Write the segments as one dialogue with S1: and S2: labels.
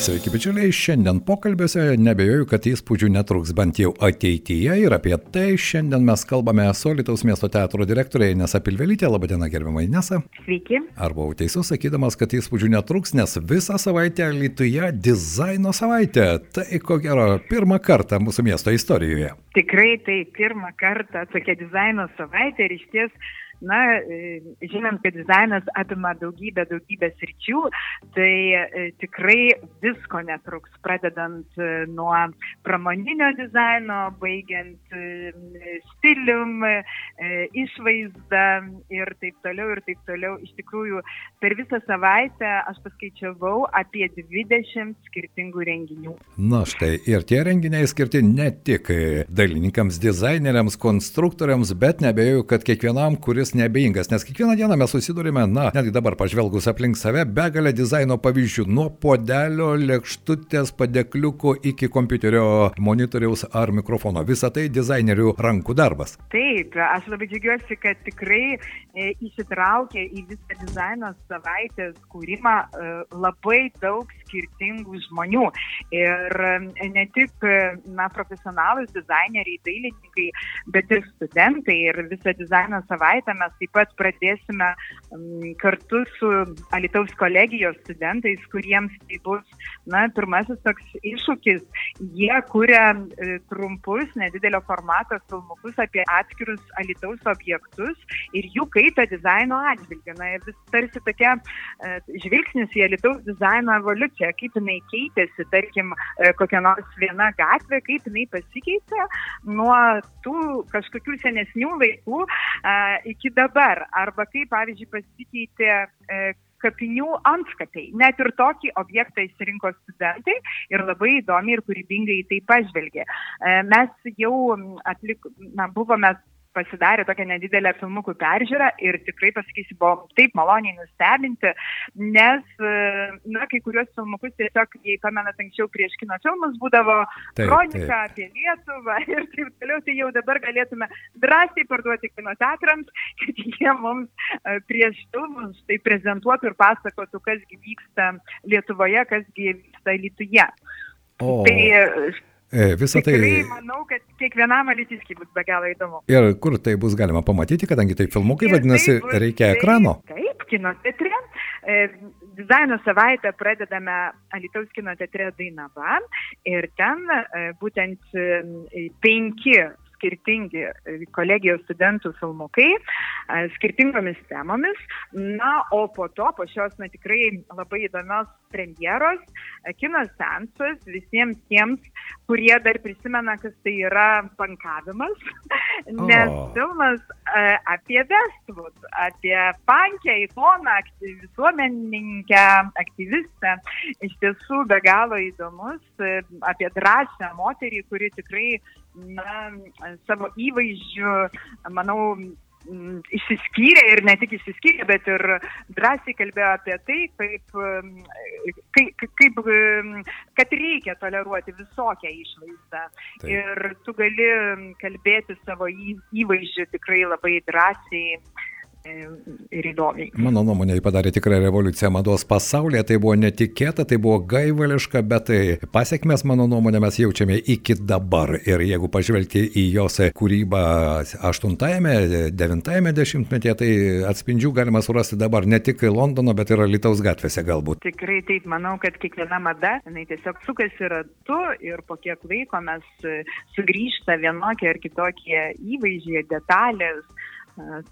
S1: Sveiki, bičiuliai, šiandien pokalbėse nebejoju, kad įspūdžių netruks bent jau ateityje ir apie tai šiandien mes kalbame su Lietuvos miesto teatro direktorė Inesa Pilvelytė. Labadiena, gerbama Inesa.
S2: Sveiki.
S1: Ar buvau teisus, sakydamas, kad įspūdžių netruks, nes visą savaitę Lietuvoje dizaino savaitė. Tai ko gero pirmą kartą mūsų miesto istorijoje.
S2: Tikrai tai pirmą kartą tokia dizaino savaitė ir iš ties na, e, žinant, kad dizainas apima daugybę, daugybę sričių, tai e, tikrai visko netruks, pradedant e, nuo pramoninio dizaino, baigiant stilium, išvaizdą ir taip toliau, ir taip toliau. Iš tikrųjų, per visą savaitę aš paskaičiavau apie 20 skirtingų renginių.
S1: Na štai, ir tie renginiai skirti ne tik dailininkams, dizaineriams, konstruktoriams, bet nebejoju, kad kiekvienam, kuris kuris neabejingas, nes kiekvieną dieną mes susidurime, na, netgi dabar pažvelgus aplink save, begalę dizaino pavyzdžių, nuo podelio, lėkštutės, padekliuko iki kompiuterio monitoriaus ar mikrofono. Visa tai dizainerių rankų darbas.
S2: Taip, aš labai džiaugiuosi, kad tikrai e, įsitraukė į visą dizaino savaitės kūrimą e, labai daug skirtingų žmonių. Ir e, ne tik na, profesionalus dizaineriai, dailininkai, bet ir studentai. Ir visą dizaino savaitę mes taip pat pradėsime kartu su Alitaus kolegijos studentais, kuriems tai bus, na, pirmasis toks iššūkis. Jie kuria e, trumpus, nedidelio formato filmukus apie atskirus Alitaus objektus ir jų kaitą dizaino atžvilgiu. Na, vis tarsi tokia e, žvilgsnis į Alitaus dizaino evoliuciją, kaip jinai keitėsi, tarkim, e, kokia nors viena gatvė, kaip jinai pasikeitė nuo tų kažkokių senesnių laikų iki iki dabar, arba kaip, pavyzdžiui, pasikeitė e, kapinių antskapiai. Net ir tokį objektą įsirinko studentai ir labai įdomiai ir kūrybingai tai pažvelgė. E, mes jau atlik, na, buvome pasidarė tokią nedidelę filmukų peržiūrą ir tikrai pasakysiu, buvo taip maloniai nustebinti, nes, e, na, kai kuriuos filmukus tiesiog, jei pamenat, anksčiau prieš kino filmus būdavo taip, kronika taip. apie Lietuvą ir taip toliau, tai jau dabar galėtume drąsiai parduoti kino teatrams, kad jie mums e, prieš filmus tai prezentuotų ir pasakotų, kasgi vyksta Lietuvoje, kasgi vyksta Lietuvoje. O. Tai
S1: Visą tai...
S2: Tikrai manau, kad kiekvienam alitiškiai bus be galo įdomu.
S1: Ir kur tai bus galima pamatyti, kadangi tai filmukai, ir vadinasi, tai bus, reikia ekrano.
S2: Taip, taip kino teatre. E, dizaino savaitę pradedame Alitaus kino teatre Dainava ir ten e, būtent e, penki skirtingi e, kolegijos studentų filmukai e, skirtingomis temomis. Na, o po to, po šios, na, tikrai labai įdomios premjeros, e, kino sensas visiems tiems, kurie dar prisimena, kas tai yra pankavimas, nes oh. filmas apie Westwood, apie pankę, ikoną, visuomeninkę, aktyvistę, iš tiesų be galo įdomus, apie drąsią moterį, kuri tikrai na, savo įvaizdžiu, manau, išsiskyrė ir ne tik išsiskyrė, bet ir drąsiai kalbėjo apie tai, kaip, kaip, kaip kad reikia toleruoti visokią išvaizdą. Taip. Ir tu gali kalbėti savo įvaizdžiu tikrai labai drąsiai ir įdomiai.
S1: Mano nuomonė, jį padarė tikrą revoliuciją mados pasaulyje, tai buvo netikėta, tai buvo gaivališka, bet tai pasiekmes, mano nuomonė, mes jaučiame iki dabar. Ir jeigu pažvelgti į jos kūrybą 8-ame, 9-ame dešimtmetyje, tai atspindžių galima surasti dabar ne tik Londono, bet ir Lietuvos gatvėse galbūt.
S2: Tikrai taip, manau, kad kiekviena mada, jinai tiesiog sukasi ratu ir po kiek laiko mes sugrįžta vienokie ar kitokie įvaizdžiai, detalės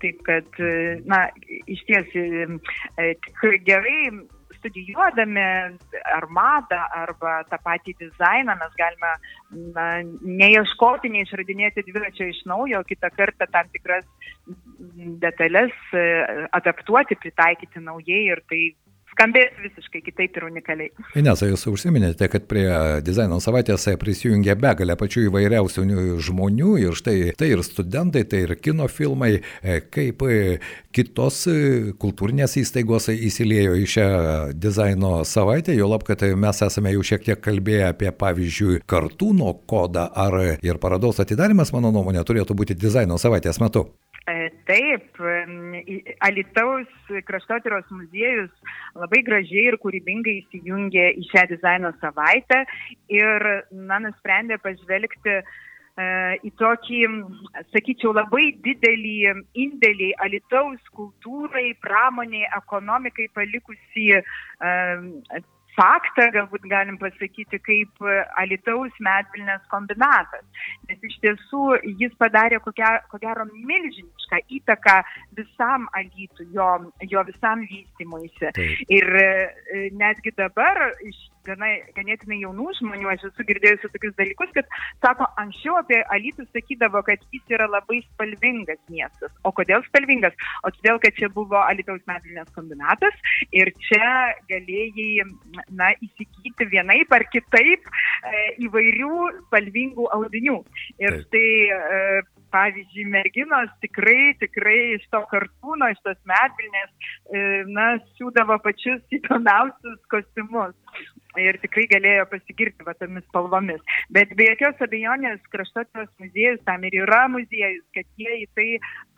S2: Taip kad, na, iš ties e, tikrai gerai studijuodami ar madą, arba tą patį dizainą mes galime na, neieškoti, neišradinėti dviračio iš naujo, kitą kartą tam tikras detalės e, adaptuoti, pritaikyti naujai ir tai skambės visiškai kitaip ir unikaliai.
S1: Inesa, jūs užsiminėte, kad prie dizaino savaitės prisijungia begalė pačių įvairiausių žmonių ir štai tai ir studentai, tai ir kino filmai, e, kaip e, kitos e, kultūrinės įstaigos įsiliejo į šią dizaino savaitę, jo lab, kad mes esame jau šiek tiek kalbėję apie, pavyzdžiui, kartūno kodą, ar ir parodos atidarimas, mano nuomonė, turėtų būti dizaino savaitės metu.
S2: E, taip, Alitaus kraštotyros muziejus labai gražiai ir kūrybingai įsijungė į šią dizaino savaitę ir, na, nusprendė pažvelgti e, į tokį, sakyčiau, labai didelį indėlį Alitaus kultūrai, pramoniai, ekonomikai palikusi faktą, galbūt galim pasakyti, kaip e, Alitaus medvilnės kombinatas. Nes iš tiesų jis padarė ko gero milžinišką įtaką visam Alitui, jo, jo visam vystimuisi. Ir e, netgi dabar iš gana, ganėtinai jaunų žmonių, aš esu girdėjusi tokius dalykus, kad sako, anksčiau apie Alytų sakydavo, kad jis yra labai spalvingas miestas. O kodėl spalvingas? O todėl, kad čia buvo Alytaus medvilnės kombinatas ir čia galėjai, na, įsigyti vienaip ar kitaip e, įvairių spalvingų audinių. Ir tai e, pavyzdžiui, merginos tikrai, tikrai iš to kartūno, iš tos medvilnės, e, na, siūdavo pačius įdomiausius kostiumus ir tikrai galėjo pasigirti va tomis spalvomis. Bet be jokios abejonės kraštotyros muziejus tam ir yra muziejus, kad jie į tai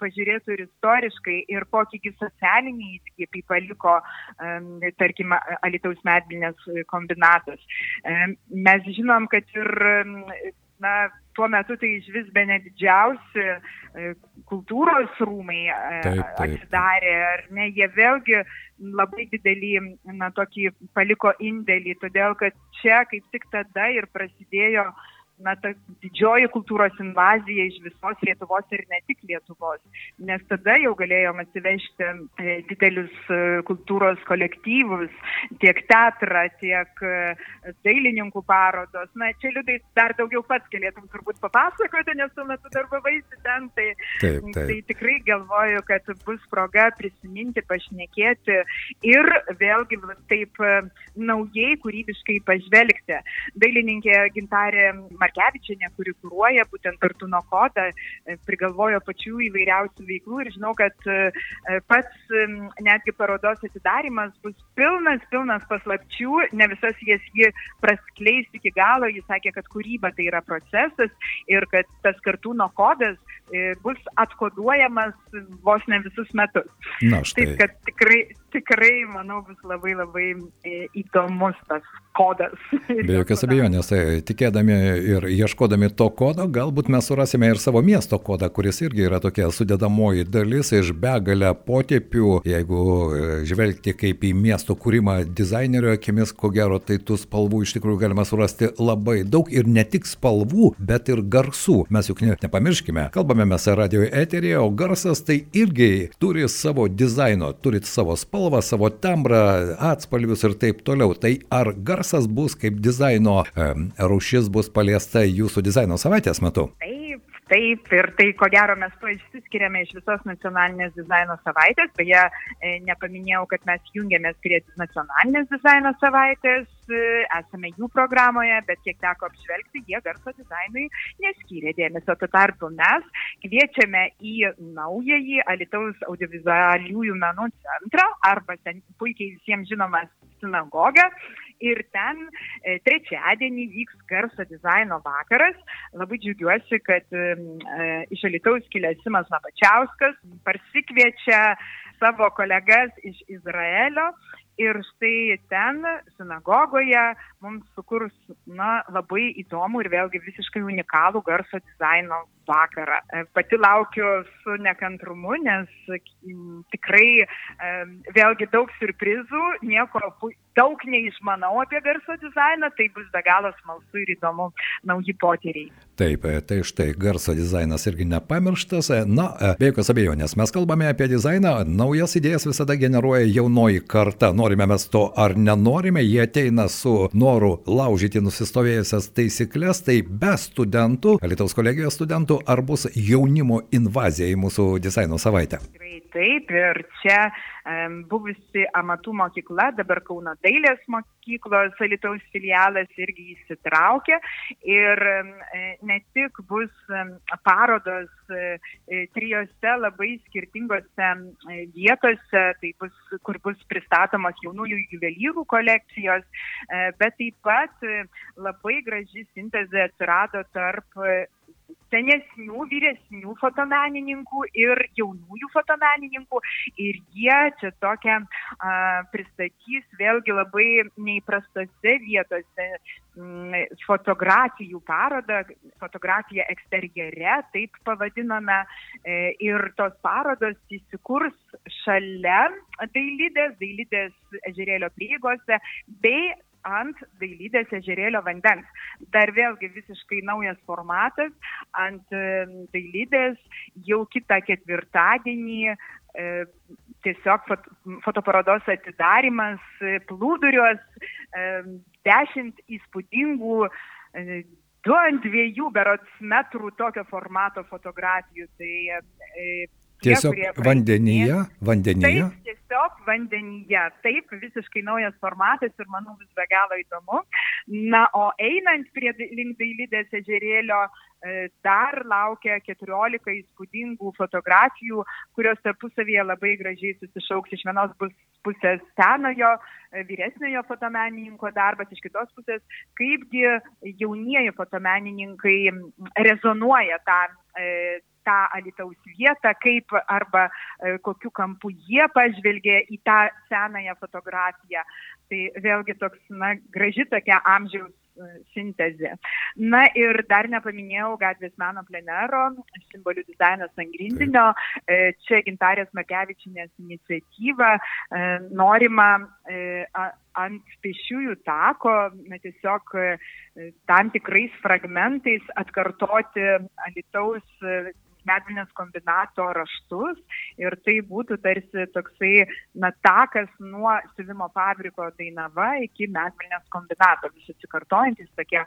S2: pažiūrėtų ir istoriškai ir kokįgi socialinį įskėpį paliko, um, tarkim, Alitaus medvilnės kombinatas. Um, mes žinom, kad ir um, na, tuo metu tai iš vis be net didžiausi e, kultūros rūmai e, taip, taip. atsidarė, ar ne, jie vėlgi labai didelį, na, tokį paliko indėlį, todėl kad čia kaip tik tada ir prasidėjo uh, na, ta didžioji kultūros invazija iš visos Lietuvos ir ne tik Lietuvos, nes tada jau galėjom atsivežti e, didelius e, kultūros kolektyvus, tiek teatrą, tiek e, dailininkų parodos. Na, čia liūdai dar daugiau pats galėtum turbūt papasakoti, nes tuo metu darbavaisi ten, tai, taip, taip. tai tikrai galvoju, kad bus proga prisiminti, pašnekėti ir vėlgi taip naujai kūrybiškai pažvelgti. Dailininkė Gintarė Markė Markevičianė, kuri kūruoja būtent Kartuno kodą, e, prigalvojo pačių įvairiausių veiklų ir žinau, kad e, pats netgi parodos atidarimas bus pilnas, pilnas paslapčių, ne visas jas ji praskleis iki galo, jis sakė, kad kūryba tai yra procesas ir kad tas Kartuno kodas e, bus atkoduojamas vos ne visus metus. Na, štai. Taip, kad tikrai, tikrai, manau, bus labai labai įdomus tas kodas.
S1: Be jokios abejonės, tai tikėdami ir ieškodami to kodo galbūt mes surasime ir savo miesto kodą, kuris irgi yra tokia sudėdamoji dalis iš begalę potėpių. Jeigu e, žvelgti kaip į miesto kūrimą dizainerio akimis, ko gero, tai tų spalvų iš tikrųjų galima surasti labai daug ir ne tik spalvų, bet ir garsų. Mes juk ne, nepamirškime, kalbame mes radio eterėje, o garsas tai irgi turi savo dizaino, turi savo spalvą, savo tembrą, atspalvius ir taip toliau. Tai ar garsas bus kaip dizaino rūšis bus paliesta? jūsų dizaino savaitės metu.
S2: Taip, taip, ir tai ko gero mes tuo išsiskiriame iš visos nacionalinės dizaino savaitės. Beje, e, nepaminėjau, kad mes jungiamės prie nacionalinės dizaino savaitės, e, esame jų programoje, bet kiek teko apžvelgti, jie garso dizainui neskyrė dėmesio. Tuo tarpu mes kviečiame į naująjį Alitaus audiovizualiųjų menų centrą arba ten puikiai visiems žinomas sinagogą ir ten e, trečiadienį vyks garso dizaino vakaras. Labai džiaugiuosi, kad e, iš Alitaus kilęs Simas Napačiauskas parsikviečia savo kolegas iš Izraelio ir štai ten sinagogoje mums sukurs na, labai įdomų ir vėlgi visiškai unikalų garso dizaino vakarą. E, pati laukiu su nekantrumu, nes tikrai vėlgi daug surprizų, nieko daug neišmanau apie garso dizainą, tai bus be galo smalsu ir įdomu nauji potyriai.
S1: Taip, e, tai štai garso dizainas irgi nepamirštas. E, na, be jokios abejonės, mes kalbame apie dizainą, naujas idėjas visada generuoja jaunoji karta. Norime mes to ar nenorime, jie ateina su nuo noru laužyti nusistovėjusias taisyklės, tai be studentų, Alitaus kolegijos studentų, ar bus jaunimo invazija į mūsų dizaino savaitę?
S2: Taip ir čia buvusi amatų mokykla, dabar Kauno dailės mokyklos Alitaus filialas irgi įsitraukia ir ne tik bus parodos e, e, trijose labai skirtingose vietose, tai bus, kur bus pristatomos jaunųjų juvelyrų kolekcijos, e, bet taip pat labai graži sintezė atsirado tarp senesnių, vyresnių fotomenininkų ir jaunųjų fotomenininkų. Ir jie čia tokią a, pristatys vėlgi labai neįprastose vietose m, fotografijų parodą, fotografiją eksterjere, taip pavadinome. E, ir tos parodos įsikurs šalia dailydės, dailydės ežerėlio prieigose bei ant dailydės ežerėlio vandens. Dar vėlgi visiškai naujas formatas ant dailydės jau kitą ketvirtadienį e, tiesiog fotoparodos atidarimas e, plūduriuos, dešimt įspūdingų e, du ant dviejų berots metrų tokio formato fotografijų. Tai
S1: Tiesiog tie, vandenyje, vandenyje.
S2: Taip, tiesiog vandenyje. Taip, visiškai naujas formatas ir manau vis be galo įdomu. Na, o einant prie link dailydės ežerėlio, e, dar laukia 14 įspūdingų fotografijų, kurios tarpusavyje labai gražiai susišauks. Iš vienos bus pusės senojo, e, vyresniojo fotomenininko darbas, iš kitos pusės, kaipgi jaunieji fotomenininkai rezonuoja tą e, tą Alitaus vietą, kaip arba e, kokiu kampu jie pažvelgė į tą senąją fotografiją. Tai vėlgi toks, na, graži tokia amžiaus e, sintezė. Na ir dar nepaminėjau gatvės meno plenero, simbolių dizainas ant grindinio. E, čia gintarės Makevičinės iniciatyva norima ant pešiųjų tako, tiesiog tam tikrais fragmentais atkartoti Alitaus medvilnės kombinato raštus ir tai būtų tarsi toksai, na, takas nuo siuvimo fabriko Dainava iki medvilnės kombinato, vis atsikartojantis tokie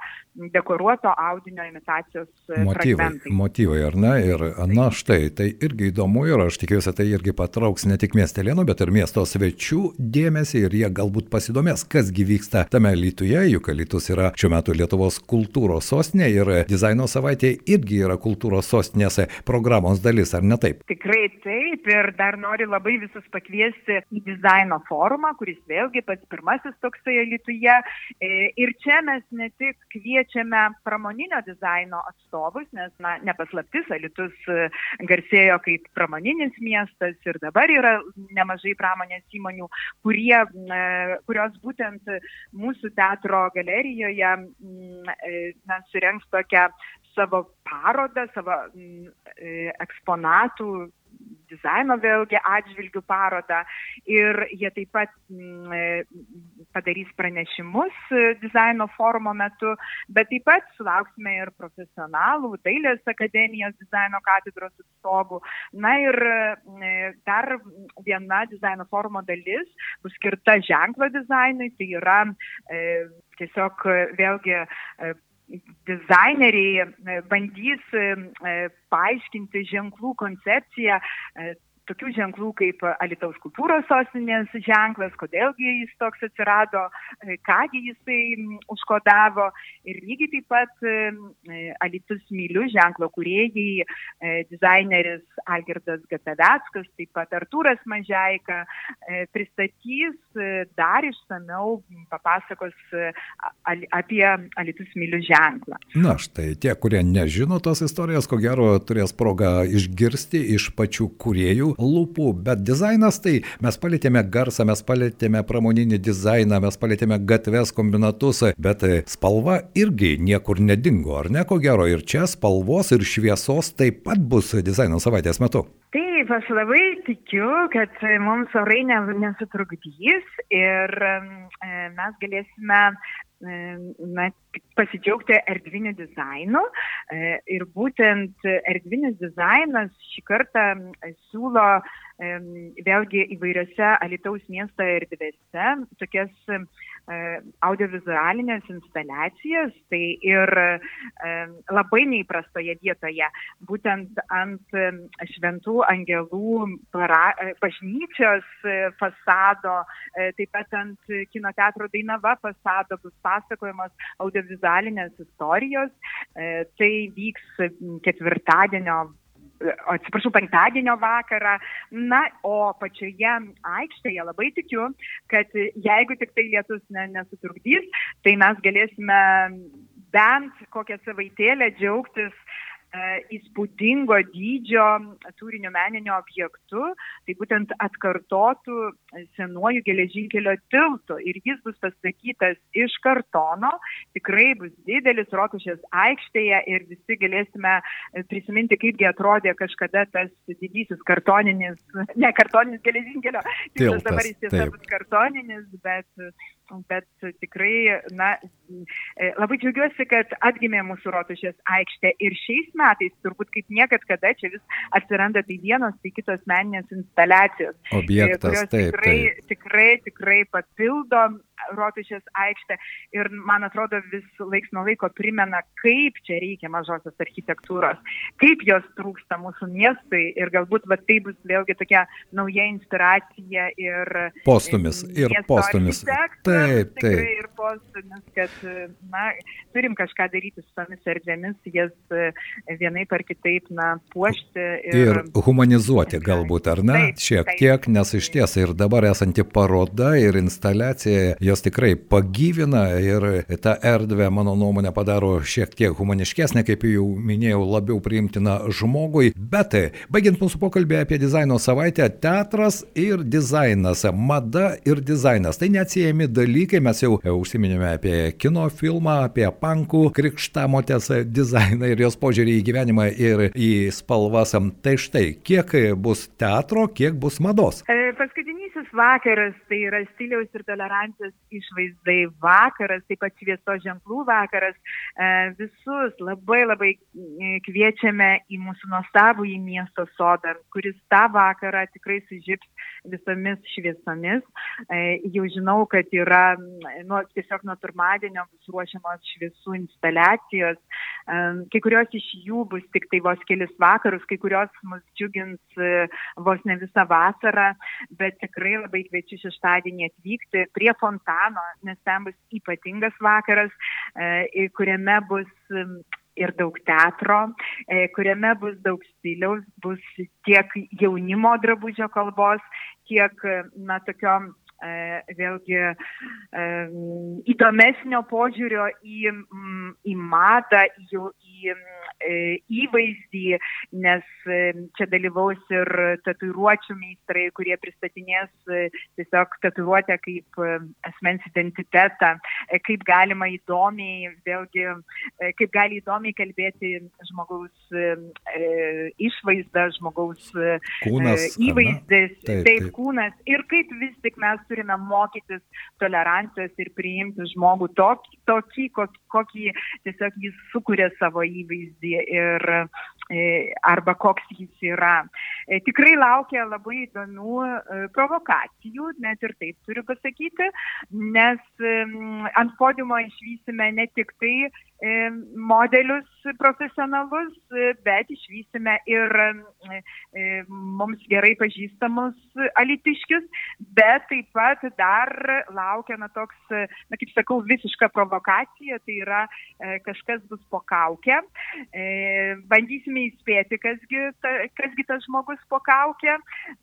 S2: dekoruoto audinio imitacijos e, motyvai. Fragmentai.
S1: Motyvai, ar ne? Ir, na, štai, tai irgi įdomu ir aš tikiuosi, tai irgi patrauks ne tik miestelėnų, bet ir miesto svečių dėmesį ir jie galbūt pasidomės, kasgi vyksta tame Lietuvoje, juk Lietus yra šiuo metu Lietuvos kultūros sostinė ir dizaino savaitė irgi yra kultūros sostinės programos dalis, ar ne taip?
S2: Tikrai taip ir dar noriu labai visus pakviesti į dizaino forumą, kuris vėlgi pats pirmasis toksai Lietuvoje. Ir čia mes ne tik kviečiame pramoninio dizaino atstovus, nes, na, nepaslaptis, Alitus e, garsėjo kaip pramoninis miestas ir dabar yra nemažai pramonės įmonių, kurie, e, kurios būtent mūsų teatro galerijoje e, na, surengs tokią savo parodą, savo e, eksponatų dizaino vėlgi atžvilgių parodą. Ir jie taip pat mm, e, padarys pranešimus e, dizaino forumo metu, bet taip pat sulauksime ir profesionalų, dailės akademijos dizaino katedros atstovų. Na ir dar viena dizaino forumo dalis bus skirta ženklo dizainui, tai yra tiesiog vėlgi dizaineriai e, bandys e, e, paaiškinti ženklų koncepciją tokių ženklų kaip Alitaus kultūros sostinės ženklas, kodėlgi jis toks atsirado, e, kągi jisai užkodavo. Ir lygiai taip pat e, Alitus myliu ženklo kuriejai, e, dizaineris Algirdas Gataveckas, taip pat Artūras Mažaika pristatys dar išsameu, papasakos apie Alitus myliu ženklą.
S1: Na štai tie, kurie nežino tos istorijos, ko gero turės progą išgirsti iš pačių kuriejų lūpų, bet dizainas tai mes palėtėme garsą, mes palėtėme pramoninį dizainą, mes palėtėme gatves, kombinatus, bet spalva irgi niekur nedingo, ar ne ko gero, ir čia spalvos ir šviesos taip pat bus dizaino savaitės metu.
S2: Taip, aš labai tikiu, kad mums orai nesutrukdys ir mes galėsime na, pasidžiaugti erdviniu dizainu. E, ir būtent erdvinis dizainas šį kartą siūlo vėlgi įvairiose Alitaus miesto erdvėse tokias audiovizualinės instaliacijas, tai ir labai neįprastoje vietoje, būtent ant šventų angelų para, bažnyčios fasado, taip pat ant kino teatro Dainava fasado bus pasakojamos audiovizualinės istorijos. Tai vyks ketvirtadienio atsiprašau, penktadienio vakarą. Na, o pačioje aikštėje labai tikiu, kad jeigu tik tai lietus ne, nesutrukdys, tai mes galėsime bent kokią savaitėlę džiaugtis įspūdingo dydžio turinio meniniu objektu, tai būtent atkartotų senuoju geležinkelio tiltu. Ir jis bus pastatytas iš kartono, tikrai bus didelis rotušės aikštėje ir visi galėsime prisiminti, kaipgi atrodė kažkada tas didysis kartoninis, ne kartoninis geležinkelio tiltas, dabar jis tiesa bus kartoninis, bet bet tikrai, na, e, labai džiaugiuosi, kad atgimė mūsų rotušės aikštė ir šiais metais, turbūt kaip niekad kada, čia vis atsiranda tai vienos, tai kitos meninės instaliacijos.
S1: Objektas, kurios taip,
S2: tikrai,
S1: taip.
S2: tikrai, tikrai papildo rotušės aikštę ir man atrodo vis laiks nuo laiko primena, kaip čia reikia mažosios architektūros, kaip jos trūksta mūsų miestui ir galbūt va, tai bus vėlgi tokia nauja inspiracija ir
S1: postumis. Ir postumis.
S2: Taip, taip. Ir postumis, kad na, turim kažką daryti su tomis erdvėmis, jas vienaip ar kitaip na, puošti.
S1: Ir, ir humanizuoti galbūt, ar ne? Taip, Šiek taip, tiek, nes iš ties ir dabar esanti paroda ir instaliacija jos tikrai pagyvina ir tą erdvę, mano nuomonė, padaro šiek tiek humaniškesnė, kaip jau minėjau, labiau priimtina žmogui. Bet baigiant mūsų pokalbį apie dizaino savaitę, teatras ir dizainas, mada ir dizainas. Tai neatsiejami dalykai, mes jau užsiminėme apie kino filmą, apie pankų krikštamotės dizainą ir jos požiūrį į gyvenimą ir į spalvas. Tai štai, kiek bus teatro, kiek bus mados.
S2: E, paskutinysis vakaras tai yra stiliaus ir tolerancijos išvaizdai vakaras, taip pat švieso ženklų vakaras. E, visus labai labai e, kviečiame į mūsų nuostabų į miesto sodą, kuris tą vakarą tikrai sužyps visomis šviesomis. E, jau žinau, kad yra nu, tiesiog nuo pirmadienio bus ruošiamos šviesų instaliacijos. Kai kurios iš jų bus tik tai vos kelis vakarus, kai kurios mus džiugins vos ne visą vasarą, bet tikrai labai kviečiu šeštadienį atvykti prie fontano nes ten bus ypatingas vakaras, e, kuriame bus ir daug teatro, e, kuriame bus daug stiliaus, bus tiek jaunimo drabužio kalbos, tiek, na, tokio e, vėlgi įdomesnio požiūrio į, į madą, į, į įvaizdį, nes e, čia dalyvaus ir tatuiruočių meistrai, kurie pristatinės e, tiesiog tatuiruotę kaip asmens identitetą, kaip galima įdomiai, vėlgi, kaip gali įdomiai kalbėti žmogaus išvaizda, žmogaus
S1: kūnas,
S2: įvaizdis, taip, taip, kūnas. Ir kaip vis tik mes turime mokytis tolerancijos ir priimti žmogų tokį, tokį kokį, kokį tiesiog jis sukuria savo įvaizdį ir e, arba koks jis yra. E, tikrai laukia labai įdomių e, provokacijų, net ir taip turiu pasakyti, nes ant podiumo išvysime ne tik tai modelius profesionalus, bet išvysime ir mums gerai pažįstamus alitiškius, bet taip pat dar laukia, na, toks, na, kaip sakau, visiška provokacija, tai yra kažkas bus po kaukę. Bandysime įspėti, kasgi, ta, kasgi tas žmogus po kaukę,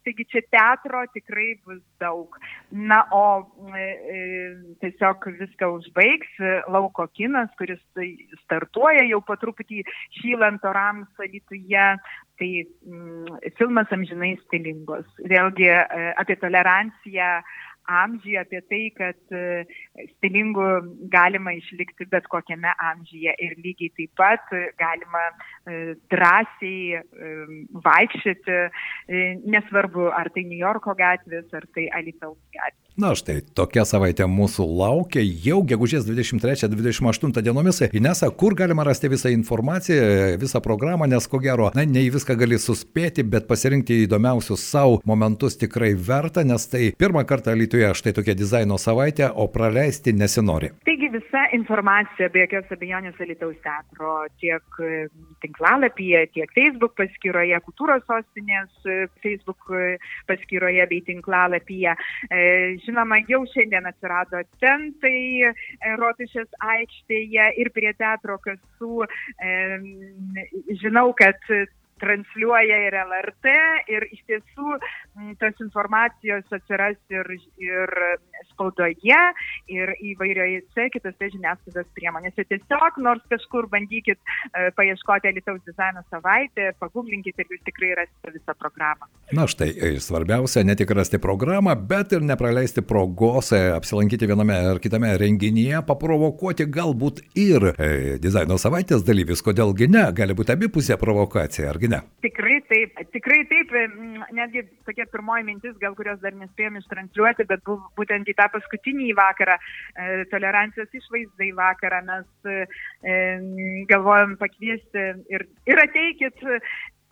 S2: taigi čia teatro tikrai bus daug. Na, o tiesiog viską užbaigs lauko kinas, kuris startuoja jau po truputį šylant orams Alituje. Tai mm, filmas amžinai stilingos. Vėlgi e, apie toleranciją amžiuje, apie tai, kad e, stilingų galima išlikti bet kokiame amžiuje ir lygiai taip pat galima drąsiai vaikščioti, nesvarbu ar tai New Yorko gatvės, ar tai Alitaus gatvės.
S1: Na štai, tokia savaitė mūsų laukia jau gegužės 23-28 dienomis. Inesa, kur galima rasti visą informaciją, visą programą, nes ko gero, na, ne į viską gali suspėti, bet pasirinkti įdomiausius savo momentus tikrai verta, nes tai pirmą kartą Lietuvoje štai tokia dizaino savaitė, o praleisti nesinori.
S2: Taigi visa informacija be jokios abejonės Lietuvos teatro tiek e, tinklalapyje, tiek Facebook paskyroje, kultūros sostinės e, Facebook e, paskyroje bei tinklalapyje. Žinoma, jau šiandien atsirado tentai Rotušės aikštėje ir prie teatro kasų. Žinau, kad transliuoja ir LRT ir iš tiesų tos informacijos atsiras ir, ir spaudoje, ir įvairiojose kitose žiniasklaidos priemonėse. Tiesiog nors kažkur bandykit e, paieškoti Lietuvos dizaino savaitę, paguglinkite ir jūs tikrai rasite visą programą.
S1: Na štai, svarbiausia ne tik rasti programą, bet ir nepraleisti progos e, apsilankyti viename ar kitame renginyje, paprovokuoti galbūt ir e, dizaino savaitės dalyvis, kodėlgi ne, gali būti abipusė provokacija, argi ne?
S2: Tikrai taip, tikrai taip, netgi tokia pirmoji mintis, gal kurios dar nespėjome ištranšiuoti, bet būtent į tą paskutinį vakarą, e, tolerancijos išvaizdai vakarą mes e, galvojom pakviesti ir, ir ateikit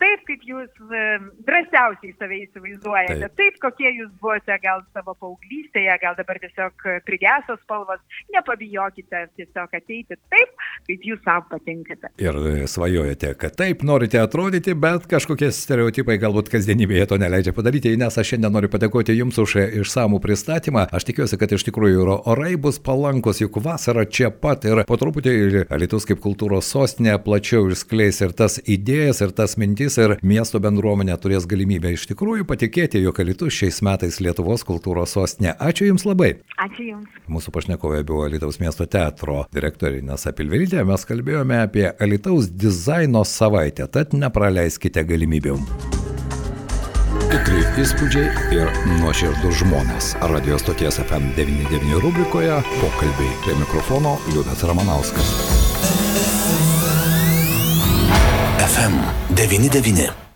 S2: taip, kaip jūs e, drąsiausiai save įsivaizduojate, taip. taip, kokie jūs buvote gal savo paauglystėje, gal dabar tiesiog prigesos spalvos, nepabijokite tiesiog ateiti taip, kaip jūs savo patinkate.
S1: Ir e, svajojate, kad taip norite atrodyti, bet kažkokie stereotipai galbūt kasdienybėje to neleidžia padaryti, nes aš šiandien noriu padėkoti Jums už išsamų pristatymą. Aš tikiuosi, kad iš tikrųjų orai bus palankus, juk vasara čia pat ir po truputį Lietuvos kaip kultūros sostinė plačiau išskleis ir tas idėjas, ir tas mintis pamatys ir miesto bendruomenė turės galimybę iš tikrųjų patikėti, jog Alitus šiais metais Lietuvos kultūros sostinė. Ačiū Jums labai.
S2: Ačiū Jums.
S1: Mūsų pašnekovė buvo Alitaus miesto teatro direktorė Nasa Pilvilytė. Mes kalbėjome apie Alitaus dizaino savaitę, tad nepraleiskite galimybių. Tikrai įspūdžiai ir nuoširdus žmonės. Radio stoties FM99 rubrikoje pokalbiai prie mikrofono Liudas Ramanauskas.
S3: FM 99.